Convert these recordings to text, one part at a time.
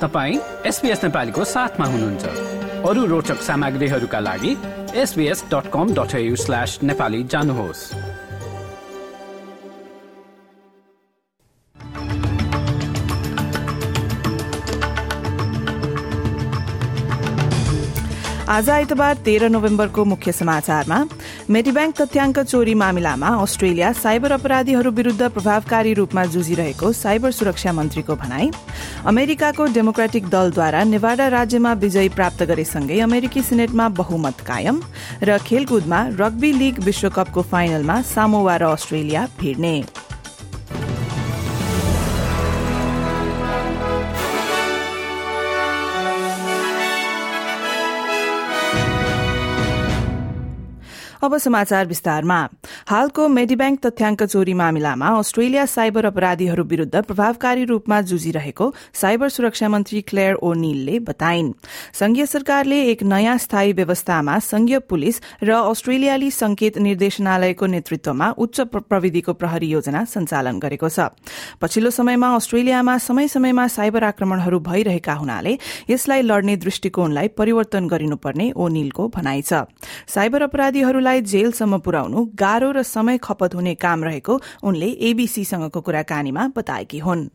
तपाईँ एसपिएस नेपालीको साथमा हुनुहुन्छ। अरू रोचक सामग्रीहरूका लागि SBS dot com dot slash Nepali जानुहोस्। आज आइतबार तेह्र नोभेम्बरको मुख्य समाचारमा मेडिब्याङ्क तथ्याङ्क चोरी मामिलामा अस्ट्रेलिया साइबर अपराधीहरू विरूद्ध प्रभावकारी रूपमा जुझिरहेको साइबर सुरक्षा मन्त्रीको भनाई। अमेरिकाको डेमोक्रेटिक दलद्वारा नेवाडा राज्यमा विजय प्राप्त गरेसँगै अमेरिकी सिनेटमा बहुमत कायम र खेलकुदमा रग्बी लीग विश्वकपको फाइनलमा सामोवा र अस्ट्रेलिया भिड्ने अब समाचार विस्तारमा। हालको मेडिब्याङ्क तथ्याङ्क चोरी मामिलामा अस्ट्रेलिया साइबर अपराधीहरू विरूद्ध प्रभावकारी रूपमा जुझिरहेको साइबर सुरक्षा मन्त्री क्लेयर ओ नीलले बताइन्। संघीय सरकारले एक नयाँ स्थायी व्यवस्थामा संघीय पुलिस र अस्ट्रेलियाली संकेत निर्देशनालयको नेतृत्वमा उच्च प्रविधिको प्रहरी योजना सञ्चालन गरेको छ। पछिल्लो समयमा अस्ट्रेलियामा समय समयमा साइबर आक्रमणहरू भइरहेका हुनाले यसलाई लड्ने दृष्टिकोणलाई परिवर्तन गरिनुपर्ने ओ नीलको भनाइ छ। साइबर अपराधीहरूलाई जेलसम्म पुर्याउनु गाह्रो र समय खपत हुने काम रहेको उनले एबीसीसँगको कुराकानीमा बताएकी हुन्।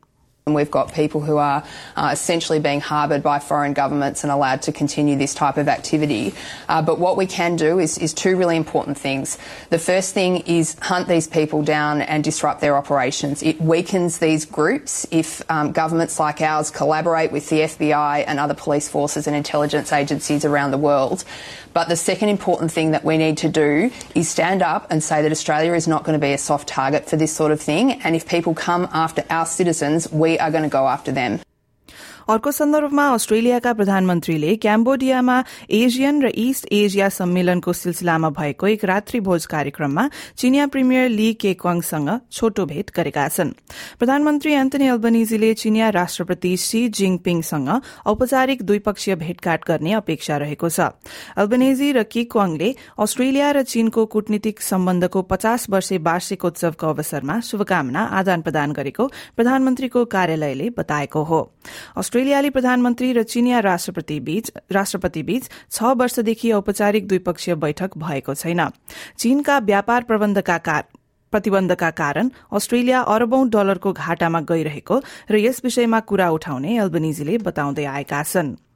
And we've got people who are uh, essentially being harboured by foreign governments and allowed to continue this type of activity. Uh, but what we can do is, is two really important things. The first thing is hunt these people down and disrupt their operations. It weakens these groups if um, governments like ours collaborate with the FBI and other police forces and intelligence agencies around the world. But the second important thing that we need to do is stand up and say that Australia is not going to be a soft target for this sort of thing. And if people come after our citizens, we are going to go after them. अर्को सन्दर्भमा अस्ट्रेलियाका प्रधानमन्त्रीले क्याम्बोडियामा Asian र East Asia सम्मेलनको सिलसिलामा भएको एक रात्रि भोज कार्यक्रममा चिनिया प्रिमियर ली केक्वाङसँग छोटो भेट गरेका छन्। प्रधानमन्त्री एन्थनी अल्बनिजीले चिनिया राष्ट्रपति सी जिङपिङसँग औपचारिक द्विपक्षीय भेटघाट गर्ने अपेक्षा रहेको छ। अल्बनेजी र केक्वाङले अस्ट्रेलिया र चीनको कूटनीतिक सम्बन्धको पचास वर्षे वार्षिकोत्सवको अवसरमा शुभकामना आदान प्रदान गरेको प्रधानमन्त्रीको कार्यालयले बताएको हो। अस्ट्रेलियाली प्रधानमन्त्री र चिनिया राष्ट्रपति बीच छ वर्षदेखि औपचारिक द्विपक्षीय बैठक भएको छैन। चीनका व्यापार प्रबन्धका प्रतिबन्धका कारण अस्ट्रेलिया अरबौं डलरको घाटामा गइरहेको र यस विषयमा कुरा उठाउने एल्बनिजीले बताउँदै आएका छनृ।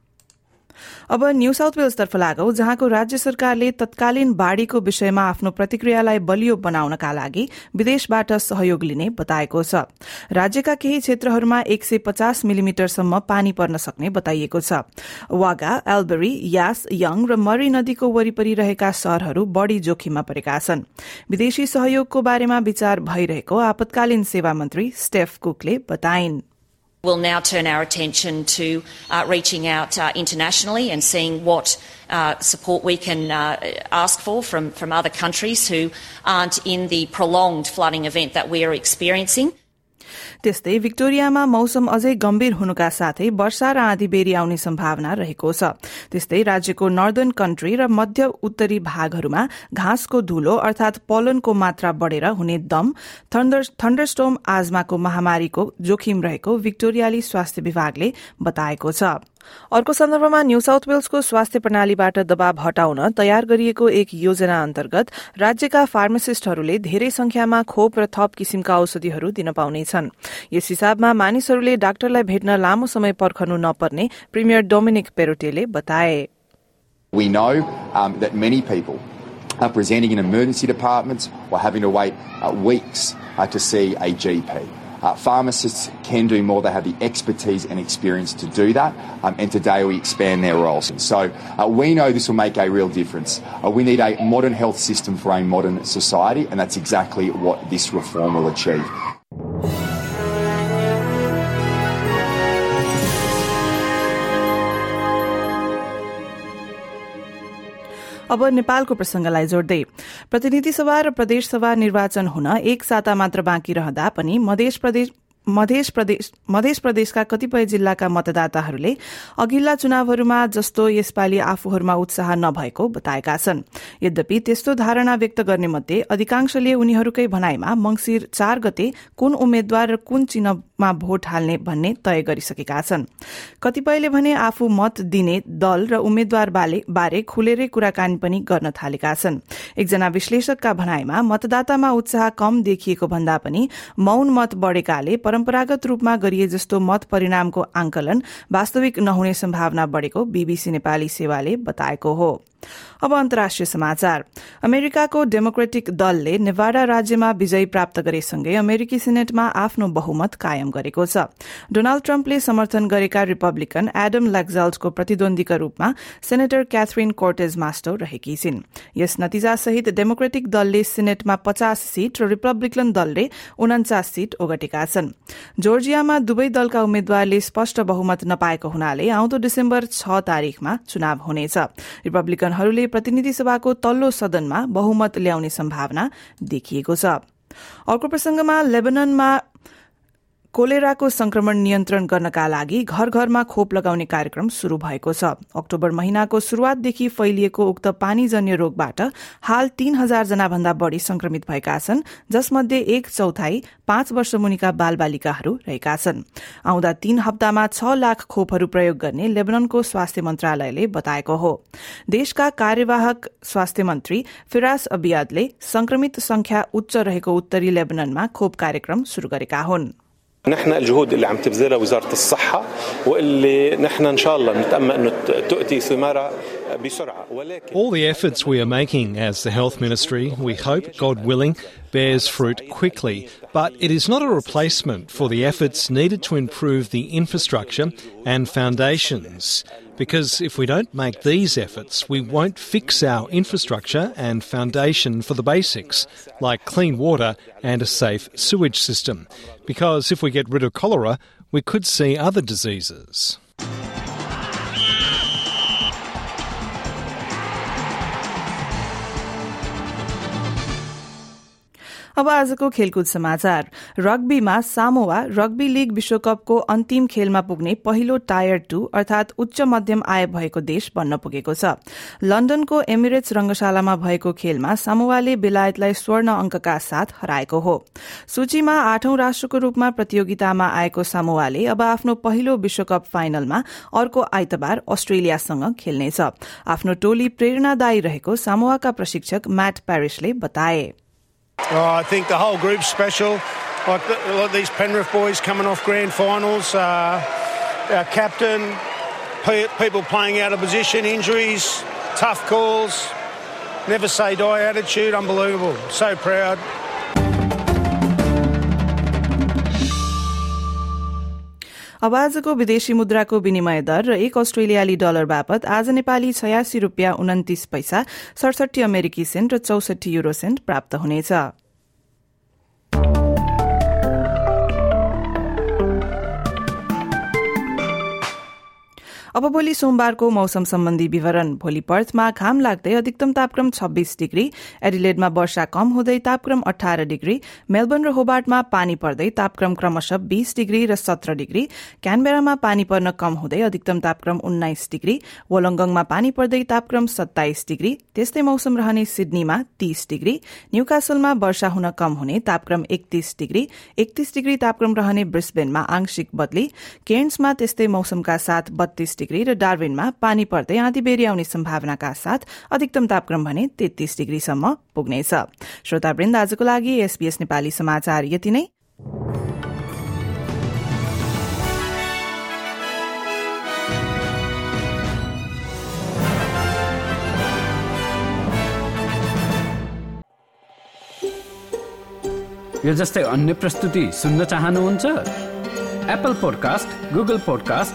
अब न्यू साउथ वेल्सतर्फ लागौ जहाँको राज्य सरकारले तत्कालीन बाढ़ीको विषयमा आफ्नो प्रतिक्रियालाई बलियो बनाउनका लागि विदेशबाट सहयोग लिने बताएको छ। राज्यका केही क्षेत्रहरूमा एक सय पचास मिलिमिटरसम्म पानी पर्न सक्ने बताइएको छ। वागा एल्बरी यास यङ र मरी नदीको वरिपरि रहेका शहरहरू बढ़ी जोखिममा परेका छन्। विदेशी सहयोगको बारेमा विचार भइरहेको आपतकालीन सेवा मन्त्री स्टेफ कुकले बताइन्। We'll now turn our attention to uh, reaching out uh, internationally and seeing what uh, support we can uh, ask for from, from other countries who aren't in the prolonged flooding event that we are experiencing. त्यस्तै भिक्टोरियामा मौसम अझै गम्भीर हुनुका साथै वर्षा र आँधी बेरी आउने सम्भावना रहेको छ। त्यस्तै राज्यको नर्दन कन्ट्री र मध्य उत्तरी भागहरूमा घाँसको धूलो अर्थात पोलनको मात्रा बढ़ेर हुने दम थण्डरस्टोम आजमाको महामारीको जोखिम रहेको भिक्टोरियाली स्वास्थ्य विभागले बताएको छ। अर्को सन्दर्भमा न्यू साउथ वेल्सको स्वास्थ्य प्रणालीबाट दबाव हटाउन तयार गरिएको एक योजना अन्तर्गत राज्यका फार्मासिस्टहरूले धेरै संख्यामा खोप र थप किसिमका औषधिहरू दिन पाउनेछन् यस हिसाबमा मानिसहरूले डाक्टरलाई भेट्न लामो समय पर्खनु नपर्ने प्रिमियर डोमिनिक पेरोटेले बताए We know um, that many people are presenting in emergency departments or having to wait uh, weeks uh, to see a GP. Uh, pharmacists can do more. They have the expertise and experience to do that. Um, and today we expand their roles. So uh, we know this will make a real difference. Uh, we need a modern health system for a modern society, and that's exactly what this reform will achieve. अब नेपालको प्रसंगलाई जोड्दै प्रतिनिधि सभा र प्रदेश सभा निर्वाचन हुन एक साता मात्र बाँकी रहँदा पनि मध्य प्रदेशका कतिपय जिल्लाका मतदाताहरूले अघिल्ला चुनावहरूमा जस्तो यसपालि आफूहरूमा उत्साह नभएको बताएका छन्। यद्यपि त्यस्तो धारणा व्यक्त गर्ने मध्ये अधिकांशले उनीहरूकै भनाइमा मंगिर चार गते कुन उम्मेद्वार र कुन चिन्ह मा भोट हाल्ने भन्ने तय गरिसकेका छन्। कतिपयले भने आफू मत दिने दल र उम्मेद्वार बारे खुलेरै कुराकानी पनि गर्न थालेका छन्। एकजना विश्लेषकका भनाइमा मतदातामा उत्साह कम देखिएको भन्दा पनि मौन मत बढ़ेकाले परम्परागत रूपमा गरिए जस्तो मत परिणामको आंकलन वास्तविक नहुने सम्भावना बढ़ेको बीबीसी नेपाली सेवाले बताएको हो। अब अन्तर्राष्ट्रिय समाचार। अमेरिकाको डेमोक्रेटिक दलले नेवाडा राज्यमा विजय प्राप्त गरेसँगै अमेरिकी सिनेटमा आफ्नो बहुमत कायम गरेको छ। डोनाल्ड ट्रम्पले समर्थन गरेका रिपब्लिकन एडम लेग्जाल्टको प्रतिद्वन्दीका रूपमा सेनेटर क्याथरिन कोर्टेज मास्टो रहेकी छिन्। यस नतिजासहित डेमोक्रेटिक दलले सिनेटमा पचास सीट र रिपब्लिकन दलले उन्चास सीट ओगटेका छन्। जोर्जियामा दुवै दलका उम्मेद्वारले स्पष्ट बहुमत नपाएको हुनाले आउँदो डिसेम्बर छ तारीकमा चुनाव हुनेछ। रिपब्लिकनहरूले प्रतिनिधि सभाको तल्लो सदनमा बहुमत ल्याउने सम्भावना देखिएको छ। अर्को प्रसंगमा लेबननमा कोलेराको संक्रमण नियन्त्रण गर्नका लागि घर घरमा खोप लगाउने कार्यक्रम शुरू भएको छ। अक्टोबर महिनाको शुरूआतदेखि फैलिएको उक्त पानीजन्य रोगबाट हाल तीन हजार जना भन्दा बढ़ी संक्रमित भएका छन् जसमध्ये एक चौथाई पाँच वर्ष मुनिका बालबालिकाहरू रहेका छन्। आउँदा तीन हप्तामा छ लाख खोपहरू प्रयोग गर्ने लेबननको स्वास्थ्य मन्त्रालयले बताएको हो। देशका कार्यवाहक स्वास्थ्य मन्त्री फिरास अबियादले संक्रमित संख्या उच्च रहेको उत्तरी लेबननमा खोप कार्यक्रम शुरू गरेका हुन्। نحن الجهود اللي عم تبذلها وزاره الصحه واللي نحن ان شاء الله نتامل انه تؤتي ثمارها بسرعه ولكن All the efforts we are making as the health ministry, we hope, God willing, bears fruit quickly, but it is not a replacement for the efforts needed to improve the infrastructure and foundations. Because if we don't make these efforts, we won't fix our infrastructure and foundation for the basics, like clean water and a safe sewage system. Because if we get rid of cholera, we could see other diseases. अब आजको खेलकुद समाचार। रग्बीमा सामोवा rugby league विश्वकपको अन्तिम खेलमा पुग्ने पहिलो tier two अर्थात उच्च मध्यम आय भएको देश बन्न पुगेको छ। लण्डनको एमिरेट्स रंगशालामा भएको खेलमा सामोवाले बेलायतलाई स्वर्ण अंकका साथ हराएको हो। सूचीमा आठौं राष्ट्रको रूपमा प्रतियोगितामा आएको सामोवाले अब आफ्नो पहिलो विश्वकप फाइनलमा अर्को आइतबार अस्ट्रेलियासँग खेल्नेछ। आफ्नो टोली प्रेरणादायी रहेको सामोवाका प्रशिक्षक म्याट प्यारिसले बताए। Oh, I think the whole group's special. Like, the, like these Penrith boys coming off grand finals, uh, our captain, pe- people playing out of position, injuries, tough calls, never say die attitude, unbelievable. So proud. अब आजको विदेशी मुद्राको विनिमय दर र एक अस्ट्रेलियाली dollar बापत आज नेपाली छयासी रूपियाँ उन्तिस पैसा सडसठी अमेरिकी सेन्ट र चौसठी युरो सेन्ट प्राप्त हुनेछ। अब भोलि सोमबारको मौसम सम्बन्धी विवरण। भोलि पर्थमा घाम लाग्दै अधिकतम तापक्रम छब्बीस डिग्री एडिलेडमा वर्षा कम हुँदै तापक्रम अठार डिग्री मेलबर्न र होबार्टमा पानी पर्दै तापक्रम क्रमशः बीस डिग्री र सत्र डिग्री क्यानबेरामा पानी पर्न कम हुँदै अधिकतम तापक्रम उन्नाइस डिग्री वोलङ्गङमा पानी पर्दै तापक्रम सत्ताइस डिग्री त्यस्तै मौसम रहने सिडनीमा तीस डिग्री न्यूकासलमा वर्षा हुन कम हुने तापक्रम एकतीस डिग्री एकतीस डिग्री तापक्रम रहने ब्रिस्बेनमा आंशिक बदली केन्समा त्यस्तै मौसमका साथ बत्तीस डिग्री र डार्विनमा पानी पर्दै आँधीबेरी आउने सम्भावनाका साथ अधिकतम तापक्रम भने तेत्तीस डिग्रीसम्म पुग्नेछ। श्रोतावृन्द आजको लागि एसबीएस नेपाली समाचार यति नै। यो जस्तै अन्य प्रस्तुति सुन्न चाहनुहुन्छ? Apple podcast Google podcast